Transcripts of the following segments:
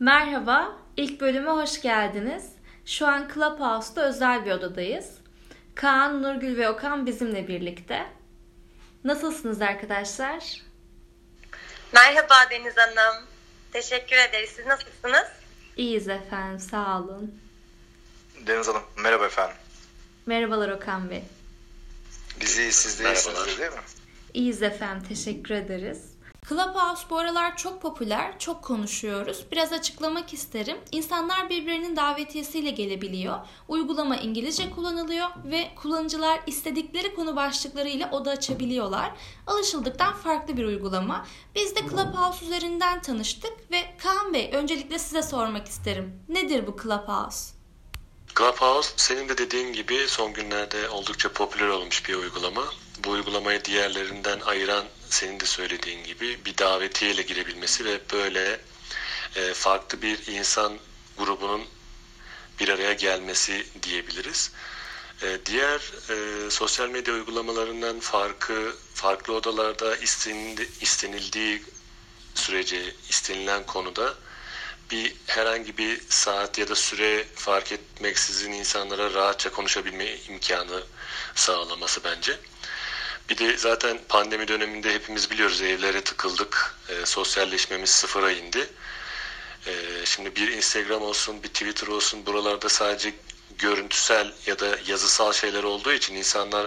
Merhaba, ilk bölüme hoş geldiniz. Şu an Clubhouse'da özel bir odadayız. Kaan, Nurgül ve Okan bizimle birlikte. Nasılsınız arkadaşlar? Merhaba Deniz Hanım. Teşekkür ederiz. Siz nasılsınız? İyiyiz efendim, sağ olun. Deniz Hanım, merhaba efendim. Merhabalar Okan Bey. Biz iyiyiz, siz de iyisiniz değil mi? İyiyiz efendim, teşekkür ederiz. Clubhouse bu aralar çok popüler, çok konuşuyoruz. Biraz açıklamak isterim. İnsanlar birbirinin davetiyesiyle gelebiliyor. Uygulama İngilizce kullanılıyor ve kullanıcılar istedikleri konu başlıklarıyla oda açabiliyorlar. Alışıldıktan farklı bir uygulama. Biz de Clubhouse üzerinden tanıştık ve Kaan Bey öncelikle size sormak isterim. Nedir bu Clubhouse? Clubhouse senin de dediğin gibi son günlerde oldukça popüler olmuş bir uygulama. Bu uygulamayı diğerlerinden ayıran senin de söylediğin gibi bir davetiyeyle girebilmesi ve böyle e, farklı bir insan grubunun bir araya gelmesi diyebiliriz. E, diğer e, sosyal medya uygulamalarından farkı farklı odalarda istenildi, istenildiği sürece istenilen konuda bir herhangi bir saat ya da süre fark etmeksizin insanlara rahatça konuşabilme imkanı sağlaması bence. Bir de zaten pandemi döneminde hepimiz biliyoruz evlere tıkıldık. E, sosyalleşmemiz sıfıra indi. E, şimdi bir Instagram olsun, bir Twitter olsun buralarda sadece görüntüsel ya da yazısal şeyler olduğu için insanlar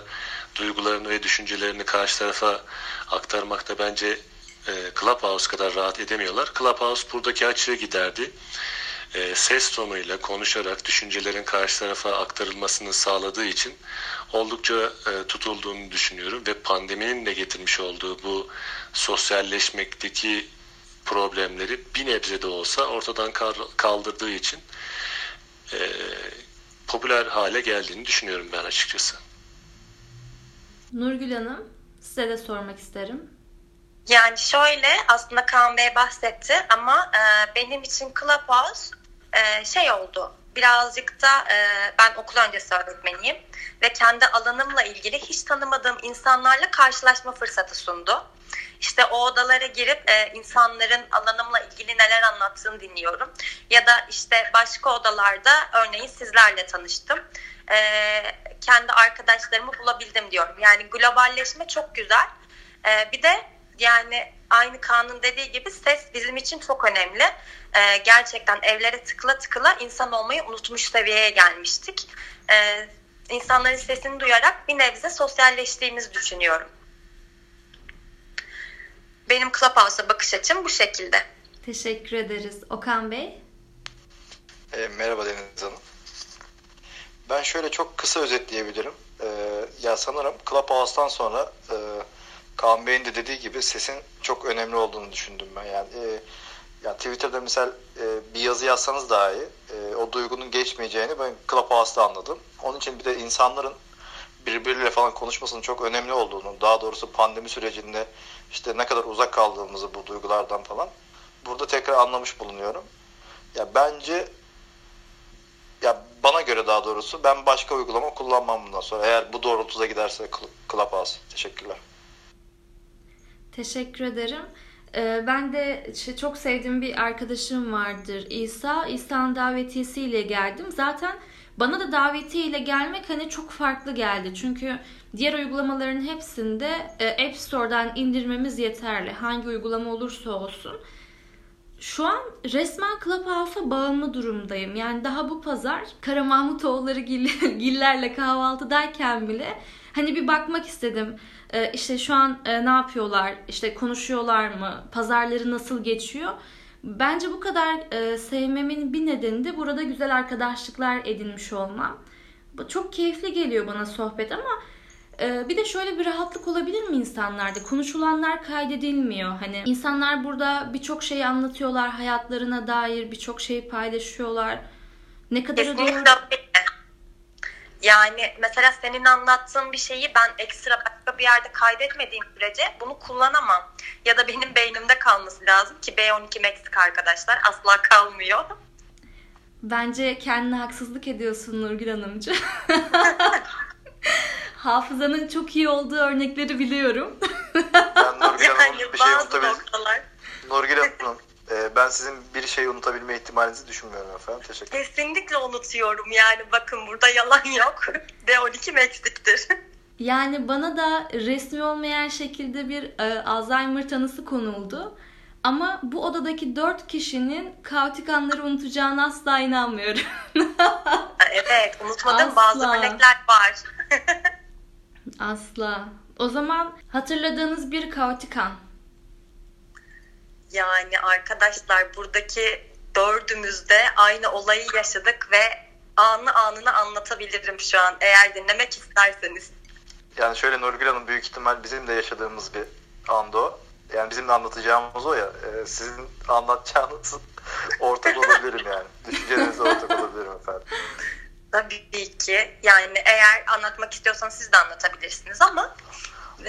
duygularını ve düşüncelerini karşı tarafa aktarmakta bence e, Clubhouse kadar rahat edemiyorlar. Clubhouse buradaki açığı giderdi. E, ses tonuyla konuşarak düşüncelerin karşı tarafa aktarılmasını sağladığı için oldukça e, tutulduğunu düşünüyorum ve pandeminin de getirmiş olduğu bu sosyalleşmekteki problemleri bir nebze de olsa ortadan kaldırdığı için e, popüler hale geldiğini düşünüyorum ben açıkçası. Nurgül Hanım, size de sormak isterim. Yani şöyle aslında Kaan Bey bahsetti ama e, benim için Clubhouse e, şey oldu. Birazcık da e, ben okul öncesi öğretmeniyim ve kendi alanımla ilgili hiç tanımadığım insanlarla karşılaşma fırsatı sundu. İşte o odalara girip e, insanların alanımla ilgili neler anlattığını dinliyorum. Ya da işte başka odalarda örneğin sizlerle tanıştım. E, kendi arkadaşlarımı bulabildim diyorum. Yani globalleşme çok güzel. E, bir de yani aynı kanun dediği gibi ses bizim için çok önemli. Ee, gerçekten evlere tıkla tıkla insan olmayı unutmuş seviyeye gelmiştik. Ee, insanların sesini duyarak bir nebze sosyalleştiğimizi düşünüyorum. Benim Clubhouse'a bakış açım bu şekilde. Teşekkür ederiz. Okan Bey? E, merhaba Deniz Hanım. Ben şöyle çok kısa özetleyebilirim. E, ya sanırım Clubhouse'tan sonra e, Kaan Bey'in de dediği gibi sesin çok önemli olduğunu düşündüm ben. Yani e, yani Twitter'da mesela e, bir yazı yazsanız daha iyi. E, o duygunun geçmeyeceğini ben Clubhouse'da anladım. Onun için bir de insanların birbiriyle falan konuşmasının çok önemli olduğunu, daha doğrusu pandemi sürecinde işte ne kadar uzak kaldığımızı bu duygulardan falan burada tekrar anlamış bulunuyorum. Ya bence ya bana göre daha doğrusu ben başka uygulama kullanmam bundan sonra. Eğer bu doğrultuda giderse Clubhouse. Teşekkürler. Teşekkür ederim. Ee, ben de çok sevdiğim bir arkadaşım vardır İsa. İsa'nın davetiyesiyle geldim. Zaten bana da davetiyle gelmek hani çok farklı geldi. Çünkü diğer uygulamaların hepsinde e, App Store'dan indirmemiz yeterli. Hangi uygulama olursa olsun. Şu an resmen Clubhouse'a bağımlı durumdayım. Yani daha bu pazar Kara Mahmutoğulları gillerle kahvaltıdayken bile hani bir bakmak istedim e, işte şu an e, ne yapıyorlar, işte konuşuyorlar mı, pazarları nasıl geçiyor. Bence bu kadar e, sevmemin bir nedeni de burada güzel arkadaşlıklar edinmiş olmam. Çok keyifli geliyor bana sohbet ama e, bir de şöyle bir rahatlık olabilir mi insanlarda? Konuşulanlar kaydedilmiyor. Hani insanlar burada birçok şey anlatıyorlar hayatlarına dair birçok şey paylaşıyorlar. Ne kadar doğru yani mesela senin anlattığın bir şeyi ben ekstra başka bir yerde kaydetmediğim sürece bunu kullanamam. Ya da benim beynimde kalması lazım ki B12 Meksik arkadaşlar asla kalmıyor. Bence kendine haksızlık ediyorsun Nurgül Hanımcı. Hafızanın çok iyi olduğu örnekleri biliyorum. ben Nurgül Hanım'ın bir şey unutabilirim. Nurgül Hanım E, ben sizin bir şeyi unutabilme ihtimalinizi düşünmüyorum efendim. Teşekkür ederim. Kesinlikle unutuyorum yani bakın burada yalan yok. B12 eksiktir. Yani bana da resmi olmayan şekilde bir e, Alzheimer tanısı konuldu. Ama bu odadaki dört kişinin kaotik anları unutacağına asla inanmıyorum. evet unutmadığım Asla. bazı melekler var. asla. O zaman hatırladığınız bir kaotik an. Yani arkadaşlar buradaki dördümüz de aynı olayı yaşadık ve anı anına anlatabilirim şu an eğer dinlemek isterseniz. Yani şöyle Nurgül Hanım büyük ihtimal bizim de yaşadığımız bir anda o. Yani bizim de anlatacağımız o ya. E, sizin anlatacağınız ortak olabilirim yani. Düşüncelerinize ortak olabilirim efendim. Tabii ki. Yani eğer anlatmak istiyorsanız siz de anlatabilirsiniz ama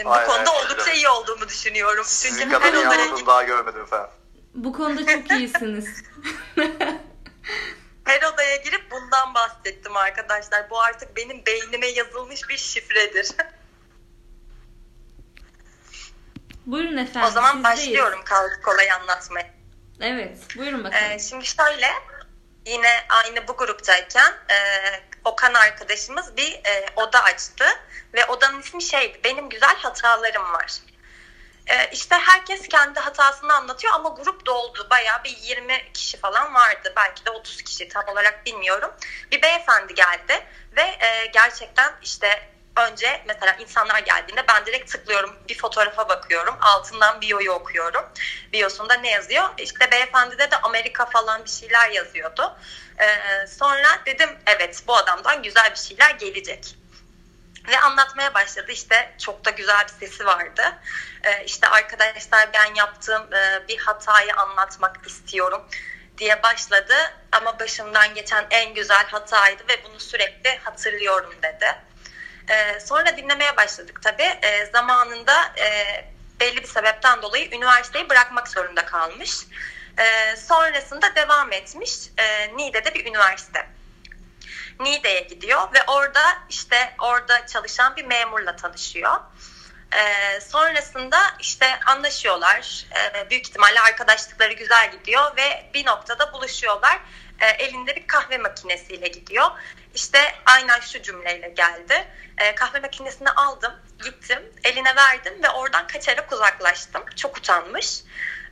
bu Aynen, konuda aynen. oldukça iyi olduğumu düşünüyorum. Sizin Çünkü kadar her iyi odaya anlattığımı daha görmedim efendim. Bu konuda çok iyisiniz. Her odaya girip bundan bahsettim arkadaşlar. Bu artık benim beynime yazılmış bir şifredir. Buyurun efendim. o zaman sizdeyiz. başlıyorum kolay anlatmaya. Evet. Buyurun bakalım. Ee, şimdi şöyle yine aynı bu gruptayken e, Okan arkadaşımız bir e, oda açtı ve odanın ismi şeydi benim güzel hatalarım var. E, işte herkes kendi hatasını anlatıyor ama grup doldu. Bayağı bir 20 kişi falan vardı. Belki de 30 kişi tam olarak bilmiyorum. Bir beyefendi geldi ve e, gerçekten işte önce mesela insanlar geldiğinde ben direkt tıklıyorum. Bir fotoğrafa bakıyorum. Altından biyoyu okuyorum. Biyosunda ne yazıyor? İşte beyefendide de Amerika falan bir şeyler yazıyordu. E, sonra dedim evet bu adamdan güzel bir şeyler gelecek. Ve anlatmaya başladı. İşte çok da güzel bir sesi vardı. Ee, işte arkadaşlar ben yaptığım e, bir hatayı anlatmak istiyorum diye başladı. Ama başımdan geçen en güzel hataydı ve bunu sürekli hatırlıyorum dedi. Ee, sonra dinlemeye başladık tabii. Ee, zamanında e, belli bir sebepten dolayı üniversiteyi bırakmak zorunda kalmış. Ee, sonrasında devam etmiş. Ee, Niğde'de bir üniversite. Niğde'ye gidiyor ve orada işte orada çalışan bir memurla tanışıyor. Ee, sonrasında işte anlaşıyorlar. Ee, büyük ihtimalle arkadaşlıkları güzel gidiyor ve bir noktada buluşuyorlar. Ee, elinde bir kahve makinesiyle gidiyor. İşte aynen şu cümleyle geldi. Ee, kahve makinesini aldım, gittim, eline verdim ve oradan kaçarak uzaklaştım. Çok utanmış.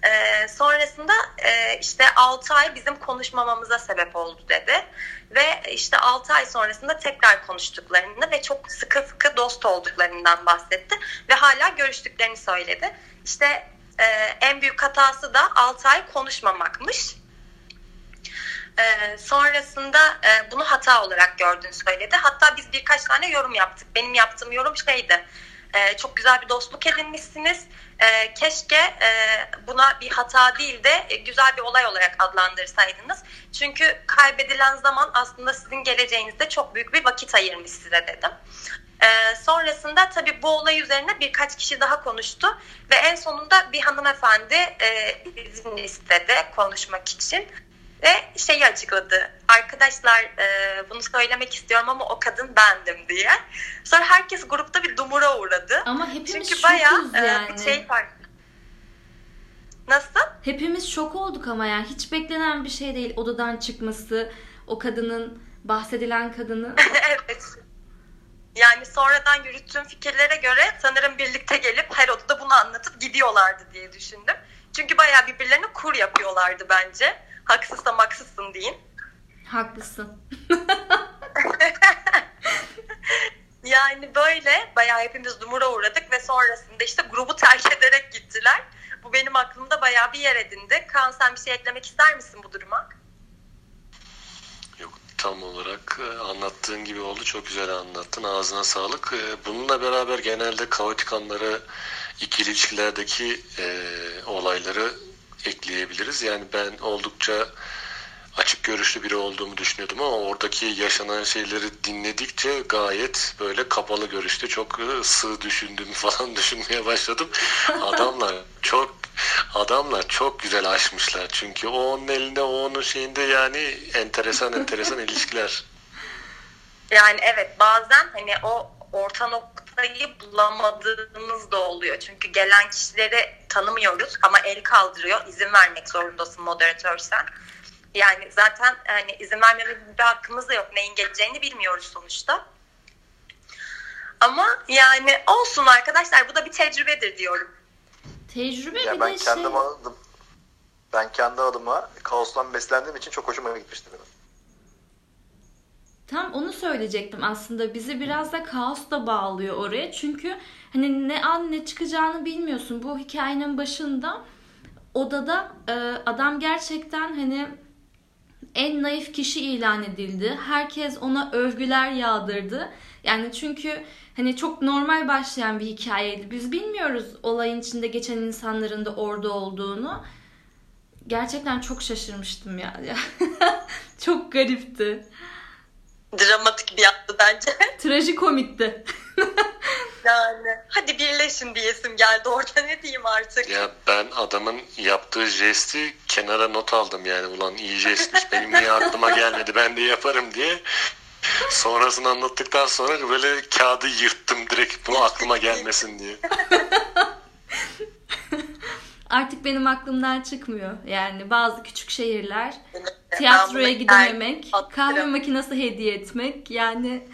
Ee, sonrasında e, işte 6 ay bizim konuşmamamıza sebep oldu dedi. Ve işte 6 ay sonrasında tekrar konuştuklarını ve çok sıkı sıkı dost olduklarından bahsetti. Ve hala görüştüklerini söyledi. İşte e, en büyük hatası da 6 ay konuşmamakmış. Ee, sonrasında e, bunu hata olarak gördüğünü söyledi. Hatta biz birkaç tane yorum yaptık. Benim yaptığım yorum şeydi. E, çok güzel bir dostluk edinmişsiniz. E, keşke e, buna bir hata değil de e, güzel bir olay olarak adlandırsaydınız. Çünkü kaybedilen zaman aslında sizin geleceğinizde çok büyük bir vakit ayırmış size dedim. E, sonrasında tabii bu olay üzerine birkaç kişi daha konuştu ve en sonunda bir hanımefendi e, izin istedi konuşmak için ve şeyi açıkladı. Arkadaşlar e, bunu söylemek istiyorum ama o kadın bendim diye. Sonra herkes grupta bir dumura uğradı. Ama hepimiz Çünkü bayağı e, yani. bir şey var. Nasıl? Hepimiz şok olduk ama yani hiç beklenen bir şey değil odadan çıkması, o kadının bahsedilen kadının. evet. Yani sonradan yürüttüğüm fikirlere göre sanırım birlikte gelip her odada bunu anlatıp gidiyorlardı diye düşündüm. Çünkü bayağı birbirlerine kur yapıyorlardı bence. Haksızsam haksızsın deyin. Haklısın. Yani böyle bayağı hepimiz dumura uğradık ve sonrasında işte grubu terk ederek gittiler. Bu benim aklımda bayağı bir yer edindi. Kaan sen bir şey eklemek ister misin bu duruma? Yok tam olarak e, anlattığın gibi oldu. Çok güzel anlattın. Ağzına sağlık. E, Bununla beraber genelde kaotik anları ikili ilişkilerdeki e, olayları ekleyebiliriz. Yani ben oldukça açık görüşlü biri olduğumu düşünüyordum ama oradaki yaşanan şeyleri dinledikçe gayet böyle kapalı görüşlü çok e, sığ düşündüğümü falan düşünmeye başladım. Adamlar çok adamlar çok güzel aşmışlar çünkü o onun elinde o onun şeyinde yani enteresan enteresan ilişkiler. Yani evet bazen hani o orta nokta sayı bulamadığımız da oluyor. Çünkü gelen kişileri tanımıyoruz ama el kaldırıyor. İzin vermek zorundasın moderatörsen. Yani zaten hani izin vermeme bir hakkımız da yok. Neyin geleceğini bilmiyoruz sonuçta. Ama yani olsun arkadaşlar bu da bir tecrübedir diyorum. Tecrübe Ya bir ben de şey... kendim adım ben kendi adıma kaostan beslendiğim için çok hoşuma gitmişti benim. Tam onu söyleyecektim aslında. Bizi biraz da kaos da bağlıyor oraya. Çünkü hani ne an ne çıkacağını bilmiyorsun. Bu hikayenin başında odada e, adam gerçekten hani en naif kişi ilan edildi. Herkes ona övgüler yağdırdı. Yani çünkü hani çok normal başlayan bir hikayeydi. Biz bilmiyoruz olayın içinde geçen insanların da orada olduğunu. Gerçekten çok şaşırmıştım ya. çok garipti. Dramatik bir yaptı bence. Trajikomikti. yani hadi birleşin diyesim geldi orada ne diyeyim artık. Ya ben adamın yaptığı jesti kenara not aldım yani ulan iyi jestmiş benim niye aklıma gelmedi ben de yaparım diye. Sonrasını anlattıktan sonra böyle kağıdı yırttım direkt bu aklıma gelmesin diye. Artık benim aklımdan çıkmıyor. Yani bazı küçük şehirler tiyatroya gidememek, kahve makinesi hediye etmek yani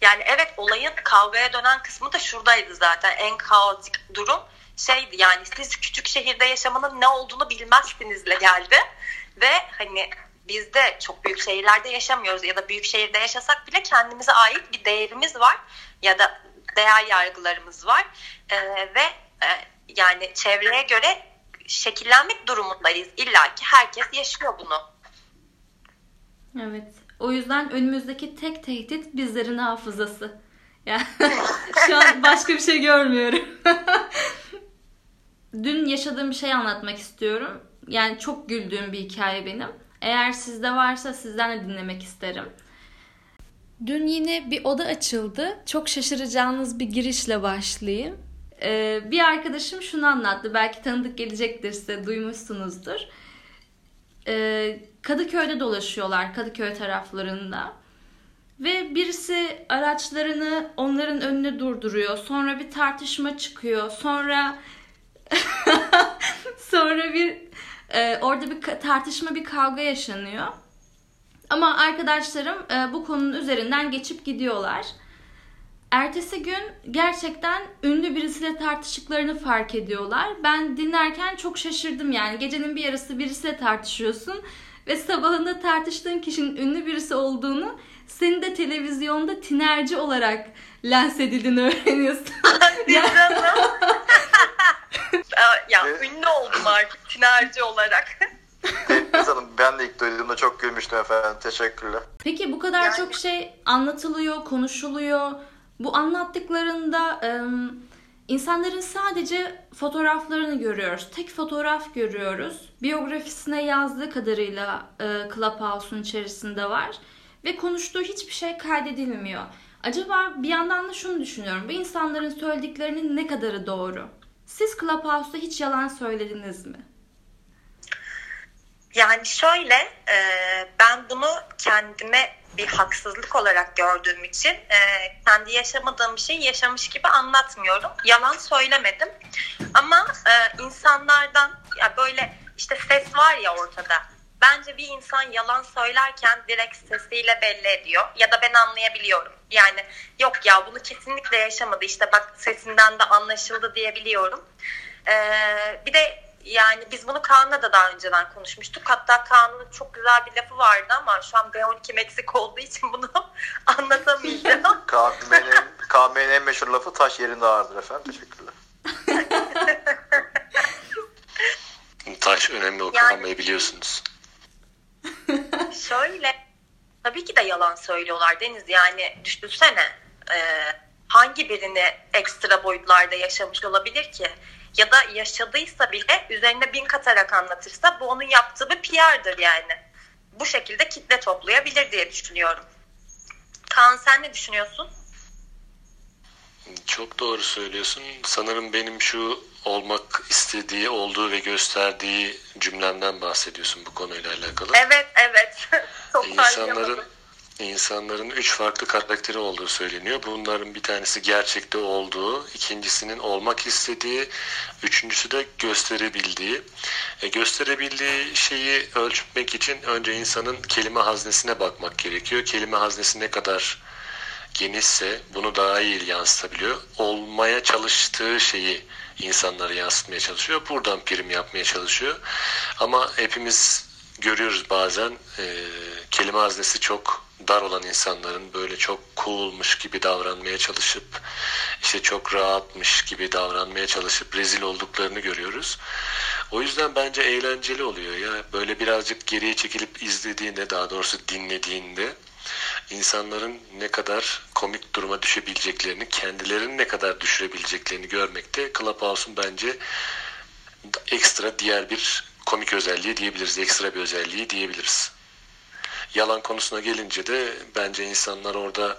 Yani evet olayın kavgaya dönen kısmı da şuradaydı zaten. En kaotik durum şeydi yani siz küçük şehirde yaşamanın ne olduğunu bilmezsinizle geldi. Ve hani biz de çok büyük şehirlerde yaşamıyoruz ya da büyük şehirde yaşasak bile kendimize ait bir değerimiz var ya da değer yargılarımız var. Ee, ve e, yani çevreye göre şekillenmek durumundayız. İlla ki herkes yaşıyor bunu. evet. O yüzden önümüzdeki tek tehdit bizlerin hafızası. Yani şu an başka bir şey görmüyorum. Dün yaşadığım bir şey anlatmak istiyorum. Yani çok güldüğüm bir hikaye benim. Eğer sizde varsa sizden de dinlemek isterim. Dün yine bir oda açıldı. Çok şaşıracağınız bir girişle başlayayım. Ee, bir arkadaşım şunu anlattı. Belki tanıdık gelecektir size, duymuşsunuzdur. Ee, Kadıköy'de dolaşıyorlar, Kadıköy taraflarında. Ve birisi araçlarını onların önüne durduruyor. Sonra bir tartışma çıkıyor. Sonra sonra bir e, orada bir tartışma, bir kavga yaşanıyor. Ama arkadaşlarım e, bu konunun üzerinden geçip gidiyorlar. Ertesi gün gerçekten ünlü birisiyle tartıştıklarını fark ediyorlar. Ben dinlerken çok şaşırdım yani. Gecenin bir yarısı birisiyle tartışıyorsun ve sabahında tartıştığın kişinin ünlü birisi olduğunu senin de televizyonda tinerci olarak lens edildiğini öğreniyorsun. ya, ya Ve- ünlü oldum artık tinerci olarak. Hanım ben de ilk duyduğumda çok gülmüştüm efendim. Teşekkürler. Peki bu kadar Yani- çok şey anlatılıyor, konuşuluyor. Bu anlattıklarında insanların sadece fotoğraflarını görüyoruz. Tek fotoğraf görüyoruz. Biyografisine yazdığı kadarıyla e, Clubhouse'un içerisinde var. Ve konuştuğu hiçbir şey kaydedilmiyor. Acaba bir yandan da şunu düşünüyorum. Bu insanların söylediklerinin ne kadarı doğru? Siz Clubhouse'da hiç yalan söylediniz mi? Yani şöyle ben bunu kendime bir haksızlık olarak gördüğüm için e, kendi yaşamadığım şeyi yaşamış gibi anlatmıyorum. Yalan söylemedim. Ama e, insanlardan ya böyle işte ses var ya ortada. Bence bir insan yalan söylerken direkt sesiyle belli ediyor. Ya da ben anlayabiliyorum. Yani yok ya bunu kesinlikle yaşamadı. İşte bak sesinden de anlaşıldı diyebiliyorum. Ee, bir de yani biz bunu Kaan'la da daha önceden konuşmuştuk. Hatta Kaan'ın çok güzel bir lafı vardı ama şu an B12 eksik olduğu için bunu anlatamayacağım. KM'nin en meşhur lafı taş yerinde ağırdır efendim. Teşekkürler. Taş önemli okumayı biliyorsunuz. Şöyle tabii ki de yalan söylüyorlar Deniz. Yani düşünsene e, hangi birini ekstra boyutlarda yaşamış olabilir ki? Ya da yaşadıysa bile üzerine bin katarak anlatırsa bu onun yaptığı bir PR'dır yani. Bu şekilde kitle toplayabilir diye düşünüyorum. Kaan sen ne düşünüyorsun? Çok doğru söylüyorsun. Sanırım benim şu olmak istediği, olduğu ve gösterdiği cümlemden bahsediyorsun bu konuyla alakalı. Evet evet. Çok İnsanların. İnsanların üç farklı karakteri olduğu söyleniyor. Bunların bir tanesi gerçekte olduğu, ikincisinin olmak istediği, üçüncüsü de gösterebildiği. E, gösterebildiği şeyi ölçmek için önce insanın kelime haznesine bakmak gerekiyor. Kelime haznesi ne kadar genişse bunu daha iyi yansıtabiliyor. Olmaya çalıştığı şeyi insanlara yansıtmaya çalışıyor. Buradan prim yapmaya çalışıyor. Ama hepimiz görüyoruz bazen e, kelime haznesi çok dar olan insanların böyle çok coolmuş gibi davranmaya çalışıp işte çok rahatmış gibi davranmaya çalışıp rezil olduklarını görüyoruz. O yüzden bence eğlenceli oluyor ya böyle birazcık geriye çekilip izlediğinde daha doğrusu dinlediğinde insanların ne kadar komik duruma düşebileceklerini, kendilerini ne kadar düşürebileceklerini görmekte Clubhouse'un bence ekstra diğer bir komik özelliği diyebiliriz, ekstra bir özelliği diyebiliriz. Yalan konusuna gelince de bence insanlar orada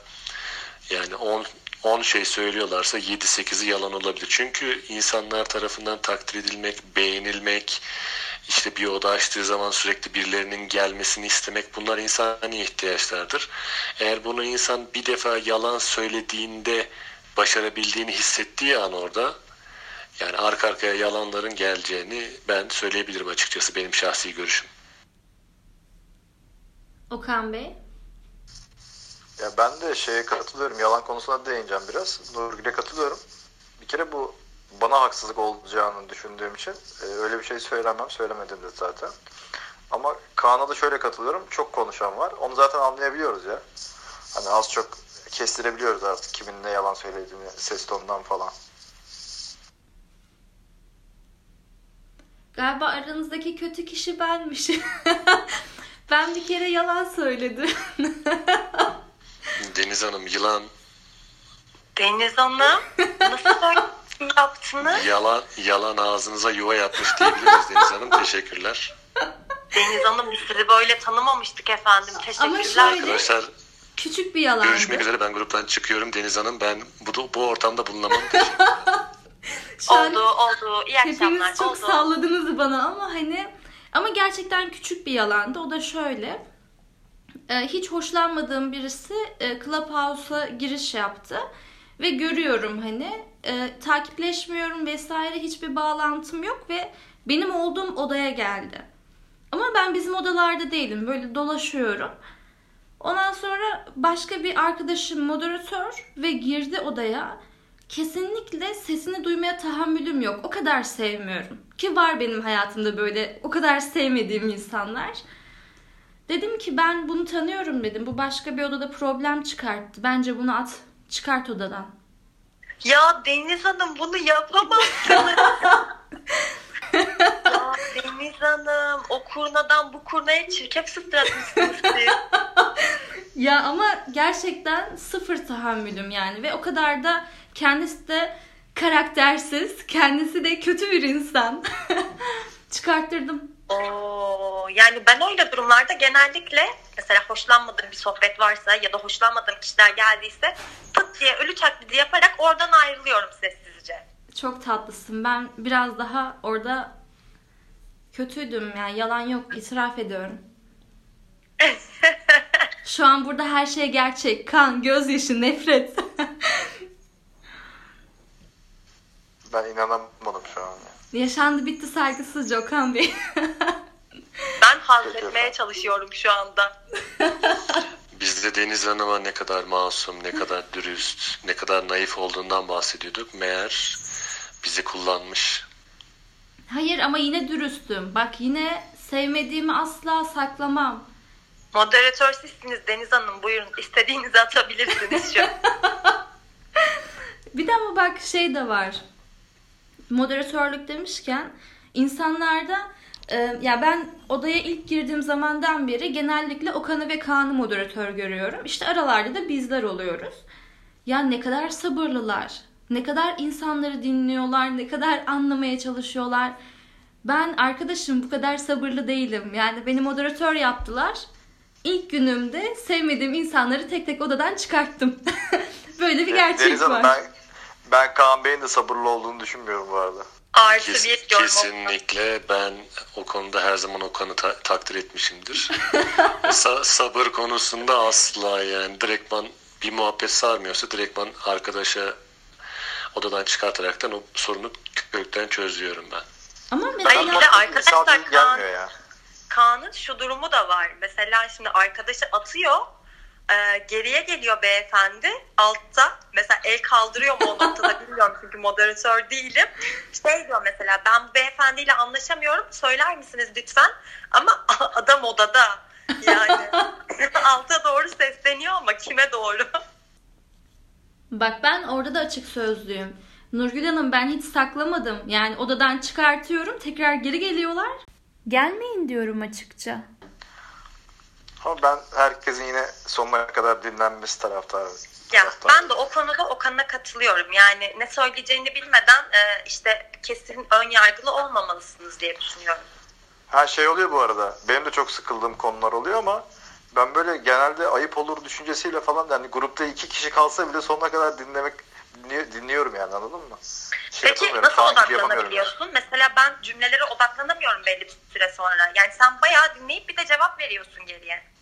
yani 10 10 şey söylüyorlarsa 7-8'i yalan olabilir. Çünkü insanlar tarafından takdir edilmek, beğenilmek, işte bir oda açtığı zaman sürekli birilerinin gelmesini istemek bunlar insani ihtiyaçlardır. Eğer bunu insan bir defa yalan söylediğinde başarabildiğini hissettiği an orada yani arka arkaya yalanların geleceğini ben söyleyebilirim açıkçası benim şahsi görüşüm. Okan Bey? Ya ben de şeye katılıyorum. Yalan konusuna değineceğim biraz. Nurgül'e katılıyorum. Bir kere bu bana haksızlık olacağını düşündüğüm için e, öyle bir şey söylemem. Söylemedim de zaten. Ama Kaan'a da şöyle katılıyorum. Çok konuşan var. Onu zaten anlayabiliyoruz ya. Hani az çok kestirebiliyoruz artık kimin ne yalan söylediğini ses tonundan falan. Galiba aranızdaki kötü kişi benmişim. ben bir kere yalan söyledim. Deniz Hanım yılan. Deniz Hanım nasıl böyle yaptınız? Yalan, yalan ağzınıza yuva yapmış diyebiliriz Deniz Hanım. Teşekkürler. Deniz Hanım biz sizi böyle tanımamıştık efendim. Teşekkürler. şöyle- Arkadaşlar Küçük bir yalandı. görüşmek üzere. Ben gruptan çıkıyorum. Deniz Hanım ben bu, bu ortamda bulunamam. Şu Oldu oldu. İyi akşamlar. hepiniz çok oldu. salladınız bana ama hani ama gerçekten küçük bir yalandı. O da şöyle. e, Hiç hoşlanmadığım birisi e, Clubhouse'a giriş yaptı. Ve görüyorum hani e, takipleşmiyorum vesaire hiçbir bağlantım yok ve benim olduğum odaya geldi. Ama ben bizim odalarda değilim. Böyle dolaşıyorum. Ondan sonra başka bir arkadaşım moderatör ve girdi odaya. Kesinlikle sesini duymaya tahammülüm yok. O kadar sevmiyorum. Ki var benim hayatımda böyle o kadar sevmediğim insanlar. Dedim ki ben bunu tanıyorum dedim. Bu başka bir odada problem çıkarttı. Bence bunu at. Çıkart odadan. Ya Deniz Hanım bunu yapamazsınız. ya Deniz Hanım o kurnadan bu kurnaya çirkef sıçratmışsınız siz. Ya ama gerçekten sıfır tahammülüm yani. Ve o kadar da kendisi de karaktersiz. Kendisi de kötü bir insan. Çıkarttırdım. Oo, yani ben öyle durumlarda genellikle mesela hoşlanmadığım bir sohbet varsa ya da hoşlanmadığım kişiler geldiyse pıt diye ölü taklidi yaparak oradan ayrılıyorum sessizce. Çok tatlısın. Ben biraz daha orada kötüydüm yani yalan yok itiraf ediyorum. Şu an burada her şey gerçek. Kan, gözyaşı, nefret. Ben inanamadım şu an. ya. Yaşandı bitti saygısızca Okan Bey. Ben hazmetmeye çalışıyorum şu anda. Biz de Deniz Hanım'a ne kadar masum, ne kadar dürüst, ne kadar naif olduğundan bahsediyorduk. Meğer bizi kullanmış. Hayır ama yine dürüstüm. Bak yine sevmediğimi asla saklamam. Moderatör sizsiniz Deniz Hanım. Buyurun istediğinizi atabilirsiniz şu an. Bir de ama bak şey de var. Moderatörlük demişken insanlarda e, ya ben odaya ilk girdiğim zamandan beri genellikle Okan'ı ve Kaan'ı moderatör görüyorum. İşte aralarda da bizler oluyoruz. Ya ne kadar sabırlılar. Ne kadar insanları dinliyorlar, ne kadar anlamaya çalışıyorlar. Ben arkadaşım bu kadar sabırlı değilim. Yani beni moderatör yaptılar. İlk günümde sevmediğim insanları tek tek odadan çıkarttım. Böyle bir gerçek Deniz var. Hanım ben, ben Kaan Bey'in de sabırlı olduğunu düşünmüyorum bu arada. Artı Kes, bir yorum. kesinlikle ben o konuda her zaman Okan'ı ta- takdir etmişimdir. Sa- sabır konusunda asla yani direktman bir muhabbet sarmıyorsa direktman arkadaşa odadan çıkartaraktan o sorunu kökten çözüyorum ben. Ama mesela bir de arkadaşlar Kaan- ya. Kaan'ın şu durumu da var. Mesela şimdi arkadaşı atıyor. E, geriye geliyor beyefendi altta. Mesela el kaldırıyor mu o noktada bilmiyorum çünkü moderatör değilim. Şey diyor mesela ben bu beyefendiyle anlaşamıyorum. Söyler misiniz lütfen? Ama adam odada. Yani alta doğru sesleniyor ama kime doğru? Bak ben orada da açık sözlüyüm. Nurgül Hanım ben hiç saklamadım. Yani odadan çıkartıyorum tekrar geri geliyorlar. Gelmeyin diyorum açıkça. Ama ben herkesin yine sonuna kadar dinlenmesi taraftarı. Ya ben de o konuda Okan'a katılıyorum. Yani ne söyleyeceğini bilmeden e, işte kesin ön yargılı olmamalısınız diye düşünüyorum. Her şey oluyor bu arada. Benim de çok sıkıldığım konular oluyor ama ben böyle genelde ayıp olur düşüncesiyle falan yani grupta iki kişi kalsa bile sonuna kadar dinlemek dinli- dinliyorum yani anladın mı? Şey Peki nasıl odaklanabiliyorsun? Mesela ben cümlelere odaklanamıyorum belli bir süre sonra. Yani sen bayağı dinleyip bir de cevap veriyorsun geriye.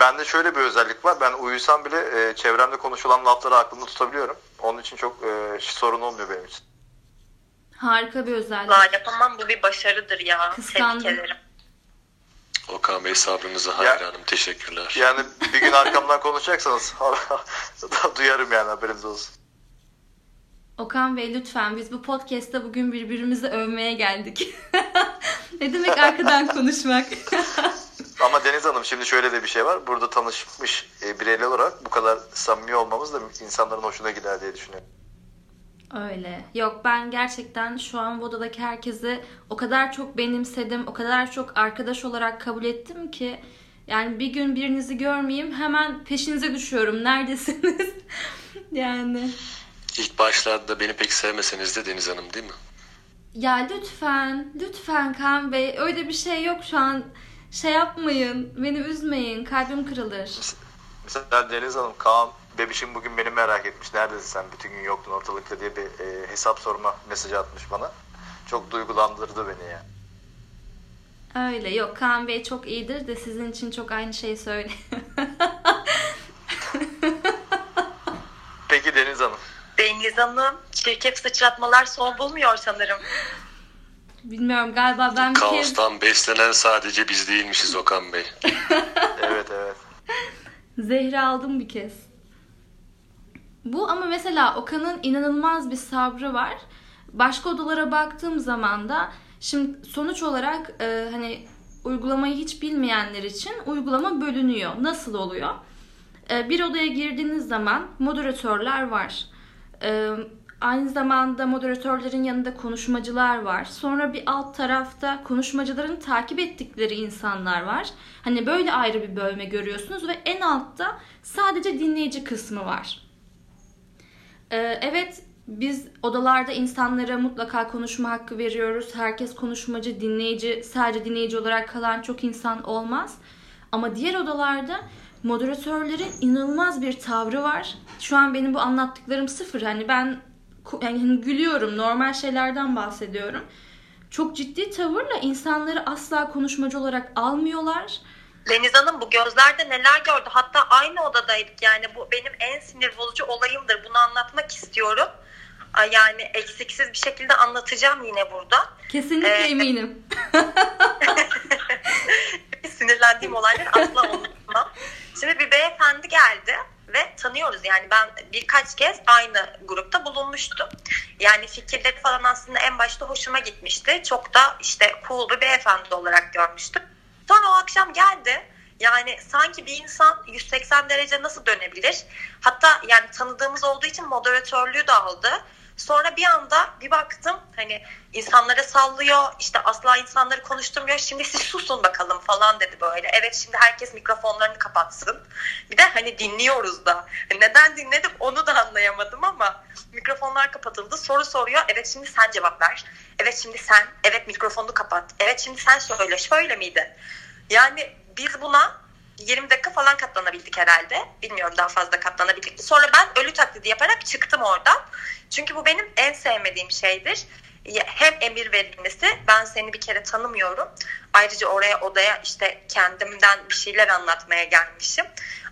Bende şöyle bir özellik var. Ben uyusam bile e, çevremde konuşulan lafları aklımda tutabiliyorum. Onun için çok e, sorun olmuyor benim için. Harika bir özellik. La yapamam bu bir başarıdır ya. Kıskandım. Tebrik ederim. Okan Bey sabrınıza hayranım. Teşekkürler. Yani bir gün arkamdan konuşacaksanız duyarım yani haberiniz olsun. Okan Bey lütfen biz bu podcast'ta bugün birbirimizi övmeye geldik. ne demek arkadan konuşmak? Ama Deniz Hanım şimdi şöyle de bir şey var. Burada tanışmış e, bireyler olarak bu kadar samimi olmamız da insanların hoşuna gider diye düşünüyorum. Öyle. Yok ben gerçekten şu an bu odadaki herkesi o kadar çok benimsedim, o kadar çok arkadaş olarak kabul ettim ki yani bir gün birinizi görmeyeyim hemen peşinize düşüyorum. Neredesiniz? yani. İlk başlarda beni pek sevmeseniz de Deniz Hanım değil mi? Ya lütfen, lütfen Kaan Bey öyle bir şey yok şu an. Şey yapmayın, beni üzmeyin, kalbim kırılır. Mesela Deniz Hanım, Kaan bebişim bugün beni merak etmiş. Neredesin sen? Bütün gün yoktun ortalıkta diye bir e, hesap sorma mesajı atmış bana. Çok duygulandırdı beni ya. Öyle yok Kaan Bey çok iyidir de sizin için çok aynı şeyi söyle. Peki Deniz Hanım. Deniz Hanım çirkef sıçratmalar son bulmuyor sanırım. Bilmiyorum galiba ben bir kez... Kaostan beslenen sadece biz değilmişiz Okan Bey. Evet evet. Zehri aldım bir kez. Bu ama mesela Okan'ın inanılmaz bir sabrı var. Başka odalara baktığım zaman da şimdi sonuç olarak e, hani uygulamayı hiç bilmeyenler için uygulama bölünüyor. Nasıl oluyor? E, bir odaya girdiğiniz zaman moderatörler var. E, aynı zamanda moderatörlerin yanında konuşmacılar var. Sonra bir alt tarafta konuşmacıların takip ettikleri insanlar var. Hani böyle ayrı bir bölme görüyorsunuz ve en altta sadece dinleyici kısmı var. Ee, evet biz odalarda insanlara mutlaka konuşma hakkı veriyoruz. Herkes konuşmacı, dinleyici, sadece dinleyici olarak kalan çok insan olmaz. Ama diğer odalarda moderatörlerin inanılmaz bir tavrı var. Şu an benim bu anlattıklarım sıfır. Hani ben yani hani gülüyorum, normal şeylerden bahsediyorum. Çok ciddi tavırla insanları asla konuşmacı olarak almıyorlar. Deniz Hanım bu gözlerde neler gördü? Hatta aynı odadaydık yani bu benim en sinir bozucu olayımdır. Bunu anlatmak istiyorum. Yani eksiksiz bir şekilde anlatacağım yine burada. Kesinlikle Ee, eminim. Sinirlendiğim olayları asla unutmam. Şimdi bir beyefendi geldi ve tanıyoruz yani ben birkaç kez aynı grupta bulunmuştum. Yani fikirleri falan aslında en başta hoşuma gitmişti. Çok da işte cool bir beyefendi olarak görmüştüm. Sonra o akşam geldi. Yani sanki bir insan 180 derece nasıl dönebilir? Hatta yani tanıdığımız olduğu için moderatörlüğü de aldı. Sonra bir anda bir baktım hani insanlara sallıyor işte asla insanları konuşturmuyor şimdi siz susun bakalım falan dedi böyle. Evet şimdi herkes mikrofonlarını kapatsın. Bir de hani dinliyoruz da. Hani Neden dinledim onu da anlayamadım ama mikrofonlar kapatıldı soru soruyor. Evet şimdi sen cevap ver. Evet şimdi sen. Evet mikrofonu kapat. Evet şimdi sen söyle şöyle miydi? Yani biz buna 20 dakika falan katlanabildik herhalde. Bilmiyorum daha fazla katlanabildik. Sonra ben ölü taklidi yaparak çıktım oradan. Çünkü bu benim en sevmediğim şeydir. hem emir verilmesi ben seni bir kere tanımıyorum. Ayrıca oraya odaya işte kendimden bir şeyler anlatmaya gelmişim.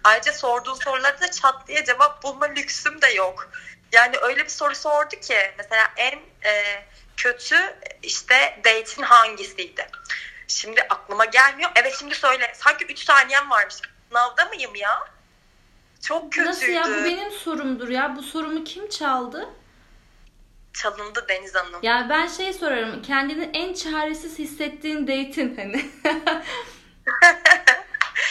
Ayrıca sorduğu soruları da çat diye cevap bulma lüksüm de yok. Yani öyle bir soru sordu ki mesela en e, kötü işte date'in hangisiydi? Şimdi aklıma gelmiyor. Evet şimdi söyle. Sanki 3 saniyem varmış. Sınavda mıyım ya? Çok kötüydü. Nasıl ya bu benim sorumdur ya. Bu sorumu kim çaldı? Çalındı Deniz Hanım. Ya ben şey sorarım. Kendini en çaresiz hissettiğin date'in hani.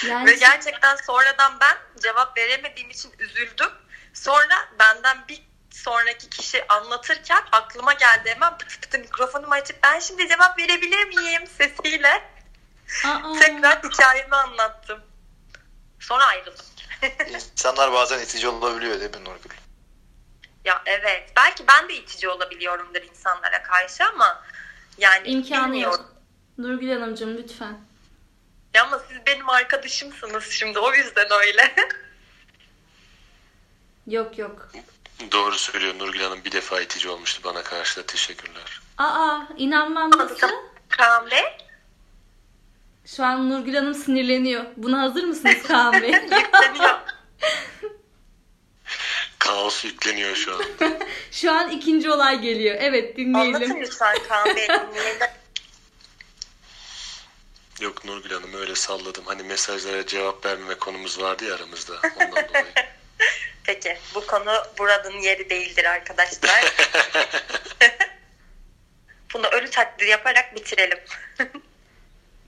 yani... Ve gerçekten sonradan ben cevap veremediğim için üzüldüm. Sonra benden bir sonraki kişi anlatırken aklıma geldi hemen pıtı pıtı mikrofonumu açıp ben şimdi cevap verebilir miyim sesiyle. Aa. Tekrar hikayemi anlattım. Sonra ayrıldım. İnsanlar bazen itici olabiliyor değil mi Nurgül? Ya evet. Belki ben de itici olabiliyorumdur insanlara karşı ama yani İmkanı bilmiyorum. yok. Nurgül Hanımcığım lütfen. Ya ama siz benim arkadaşımsınız şimdi o yüzden öyle. yok yok. Doğru söylüyor Nurgül Hanım bir defa itici olmuştu bana karşı da teşekkürler. Aa inanmam nasıl? Kaan Bey. Şu an Nurgül Hanım sinirleniyor. Buna hazır mısınız Kaan Bey? Yükleniyor. Kaos yükleniyor şu an. şu an ikinci olay geliyor. Evet dinleyelim. Anlatın lütfen Kaan Bey dinleyelim. Yok Nurgül Hanım öyle salladım. Hani mesajlara cevap vermeme konumuz vardı ya aramızda. Ondan dolayı. Peki bu konu buranın yeri değildir arkadaşlar. Bunu ölü taklidi yaparak bitirelim.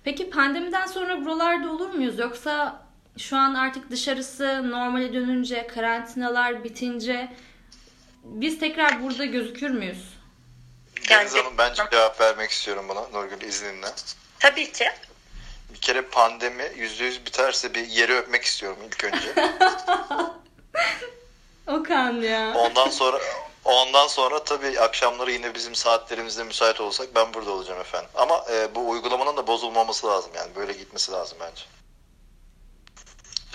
Peki pandemiden sonra buralarda olur muyuz? Yoksa şu an artık dışarısı normale dönünce, karantinalar bitince biz tekrar burada gözükür müyüz? Deniz Hanım ben cevap vermek istiyorum buna Nurgül izninle. Tabii ki. Bir kere pandemi yüzde yüz biterse bir yeri öpmek istiyorum ilk önce. Okan ya. Ondan sonra ondan sonra tabii akşamları yine bizim saatlerimizde müsait olsak ben burada olacağım efendim. Ama e, bu uygulamanın da bozulmaması lazım yani böyle gitmesi lazım bence.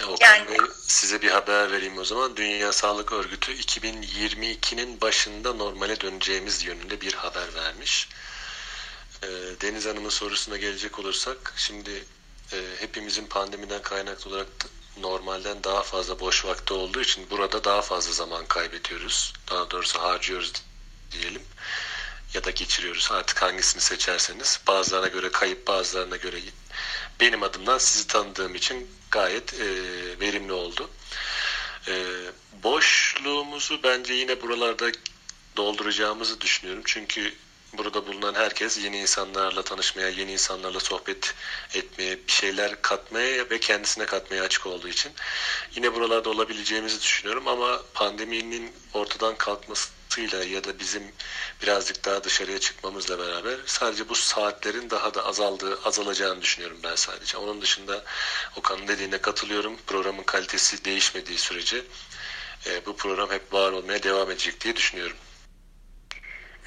Okan yani... Bey size bir haber vereyim o zaman. Dünya Sağlık Örgütü 2022'nin başında normale döneceğimiz yönünde bir haber vermiş. E, Deniz Hanım'ın sorusuna gelecek olursak şimdi e, hepimizin pandemiden kaynaklı olarak normalden daha fazla boş vakti olduğu için burada daha fazla zaman kaybediyoruz. Daha doğrusu harcıyoruz diyelim. Ya da geçiriyoruz. Artık hangisini seçerseniz. Bazılarına göre kayıp, bazılarına göre benim adımdan sizi tanıdığım için gayet e, verimli oldu. E, boşluğumuzu bence yine buralarda dolduracağımızı düşünüyorum. Çünkü burada bulunan herkes yeni insanlarla tanışmaya, yeni insanlarla sohbet etmeye, bir şeyler katmaya ve kendisine katmaya açık olduğu için yine buralarda olabileceğimizi düşünüyorum ama pandeminin ortadan kalkmasıyla ya da bizim birazcık daha dışarıya çıkmamızla beraber sadece bu saatlerin daha da azaldığı, azalacağını düşünüyorum ben sadece. Onun dışında Okan'ın dediğine katılıyorum. Programın kalitesi değişmediği sürece e, bu program hep var olmaya devam edecek diye düşünüyorum.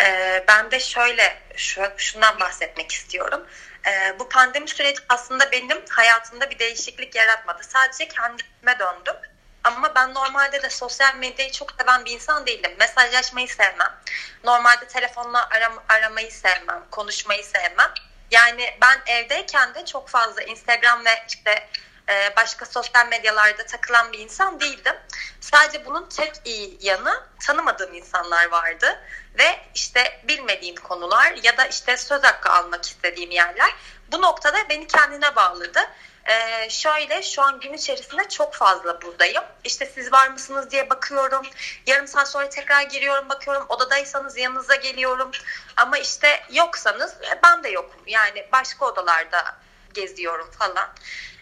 Ee, ben de şöyle şu, şundan bahsetmek istiyorum. Ee, bu pandemi süreci aslında benim hayatımda bir değişiklik yaratmadı. Sadece kendime döndüm. Ama ben normalde de sosyal medyayı çok seven bir insan değildim. Mesajlaşmayı sevmem. Normalde telefonla aram aramayı sevmem. Konuşmayı sevmem. Yani ben evdeyken de çok fazla Instagram ve işte e, başka sosyal medyalarda takılan bir insan değildim. Sadece bunun tek iyi yanı tanımadığım insanlar vardı ve işte bilmediğim konular ya da işte söz hakkı almak istediğim yerler. Bu noktada beni kendine bağladı. Ee, şöyle şu an gün içerisinde çok fazla buradayım. İşte siz var mısınız diye bakıyorum. Yarım saat sonra tekrar giriyorum bakıyorum. Odadaysanız yanınıza geliyorum. Ama işte yoksanız e, ben de yokum. Yani başka odalarda geziyorum falan.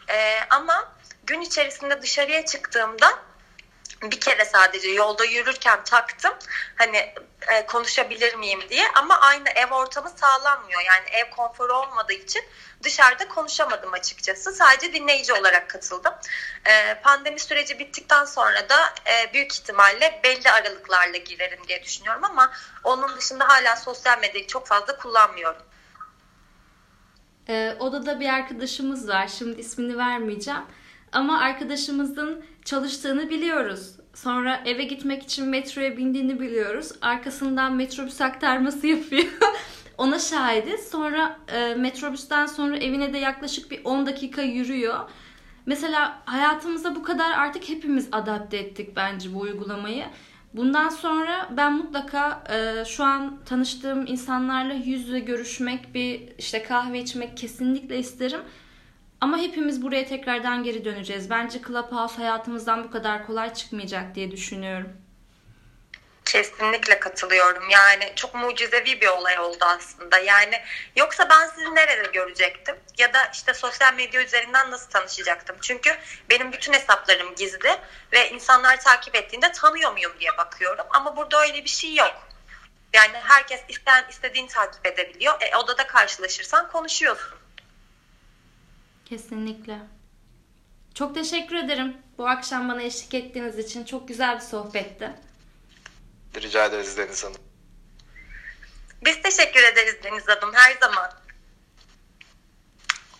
Ee, ama gün içerisinde dışarıya çıktığımda bir kere sadece yolda yürürken taktım hani e, konuşabilir miyim diye ama aynı ev ortamı sağlanmıyor yani ev konforu olmadığı için dışarıda konuşamadım açıkçası sadece dinleyici olarak katıldım e, pandemi süreci bittikten sonra da e, büyük ihtimalle belli aralıklarla girerim diye düşünüyorum ama onun dışında hala sosyal medyayı çok fazla kullanmıyorum. Ee, odada bir arkadaşımız var. Şimdi ismini vermeyeceğim. Ama arkadaşımızın çalıştığını biliyoruz. Sonra eve gitmek için metroya bindiğini biliyoruz. Arkasından metrobüs aktarması yapıyor. Ona şahidiz. Sonra e, metrobüsten sonra evine de yaklaşık bir 10 dakika yürüyor. Mesela hayatımıza bu kadar artık hepimiz adapte ettik bence bu uygulamayı. Bundan sonra ben mutlaka e, şu an tanıştığım insanlarla yüz yüze görüşmek, bir işte kahve içmek kesinlikle isterim. Ama hepimiz buraya tekrardan geri döneceğiz. Bence Clubhouse hayatımızdan bu kadar kolay çıkmayacak diye düşünüyorum. Kesinlikle katılıyorum. Yani çok mucizevi bir olay oldu aslında. Yani yoksa ben sizi nerede görecektim? Ya da işte sosyal medya üzerinden nasıl tanışacaktım? Çünkü benim bütün hesaplarım gizli ve insanlar takip ettiğinde tanıyor muyum diye bakıyorum. Ama burada öyle bir şey yok. Yani herkes isteyen istediğini takip edebiliyor. E, odada karşılaşırsan konuşuyorsun. Kesinlikle. Çok teşekkür ederim bu akşam bana eşlik ettiğiniz için. Çok güzel bir sohbetti. Rica ederiz Deniz Hanım. Biz teşekkür ederiz Deniz Hanım her zaman.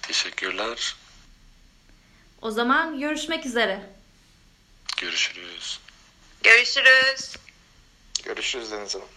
Teşekkürler. O zaman görüşmek üzere. Görüşürüz. Görüşürüz. Görüşürüz Deniz Hanım.